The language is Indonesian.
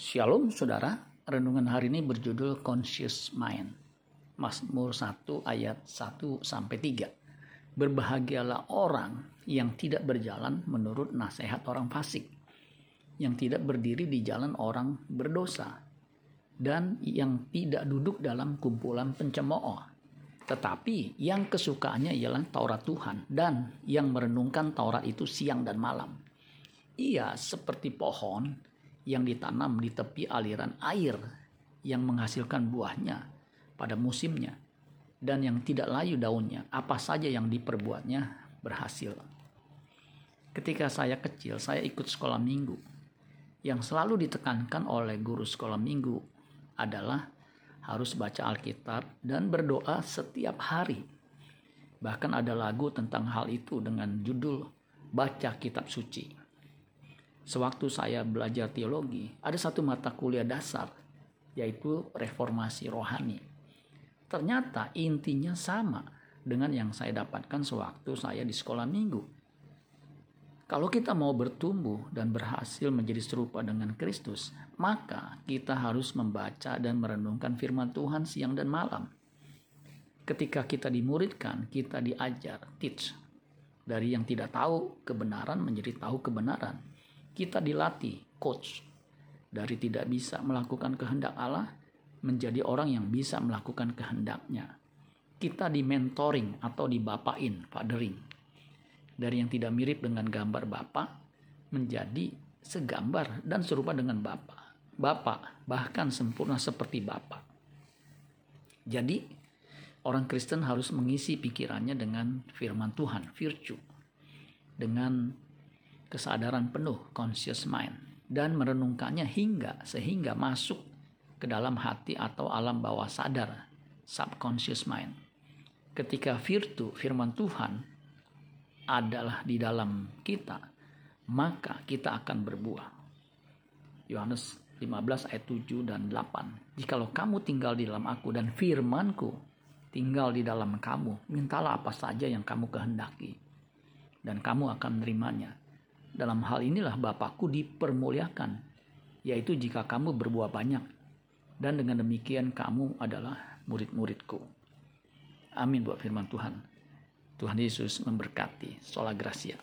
Shalom saudara, renungan hari ini berjudul Conscious Mind. Mazmur 1 ayat 1 sampai 3. Berbahagialah orang yang tidak berjalan menurut nasihat orang fasik, yang tidak berdiri di jalan orang berdosa, dan yang tidak duduk dalam kumpulan pencemooh. Tetapi yang kesukaannya ialah Taurat Tuhan dan yang merenungkan Taurat itu siang dan malam. Ia seperti pohon yang ditanam di tepi aliran air yang menghasilkan buahnya pada musimnya dan yang tidak layu daunnya apa saja yang diperbuatnya berhasil. Ketika saya kecil saya ikut sekolah minggu yang selalu ditekankan oleh guru sekolah minggu adalah harus baca Alkitab dan berdoa setiap hari. Bahkan ada lagu tentang hal itu dengan judul Baca Kitab Suci sewaktu saya belajar teologi, ada satu mata kuliah dasar, yaitu reformasi rohani. Ternyata intinya sama dengan yang saya dapatkan sewaktu saya di sekolah minggu. Kalau kita mau bertumbuh dan berhasil menjadi serupa dengan Kristus, maka kita harus membaca dan merenungkan firman Tuhan siang dan malam. Ketika kita dimuridkan, kita diajar, teach, dari yang tidak tahu kebenaran menjadi tahu kebenaran kita dilatih, coach, dari tidak bisa melakukan kehendak Allah menjadi orang yang bisa melakukan kehendaknya. Kita di mentoring atau dibapain, fathering. Dari yang tidak mirip dengan gambar Bapak menjadi segambar dan serupa dengan Bapak. Bapak bahkan sempurna seperti Bapak. Jadi orang Kristen harus mengisi pikirannya dengan firman Tuhan, virtue. Dengan kesadaran penuh conscious mind dan merenungkannya hingga sehingga masuk ke dalam hati atau alam bawah sadar subconscious mind. Ketika virtu firman Tuhan adalah di dalam kita, maka kita akan berbuah. Yohanes 15 ayat 7 dan 8. Jikalau kamu tinggal di dalam aku dan firmanku tinggal di dalam kamu, mintalah apa saja yang kamu kehendaki dan kamu akan menerimanya dalam hal inilah Bapakku dipermuliakan, yaitu jika kamu berbuah banyak, dan dengan demikian kamu adalah murid-muridku. Amin buat firman Tuhan. Tuhan Yesus memberkati. Sola Gracia.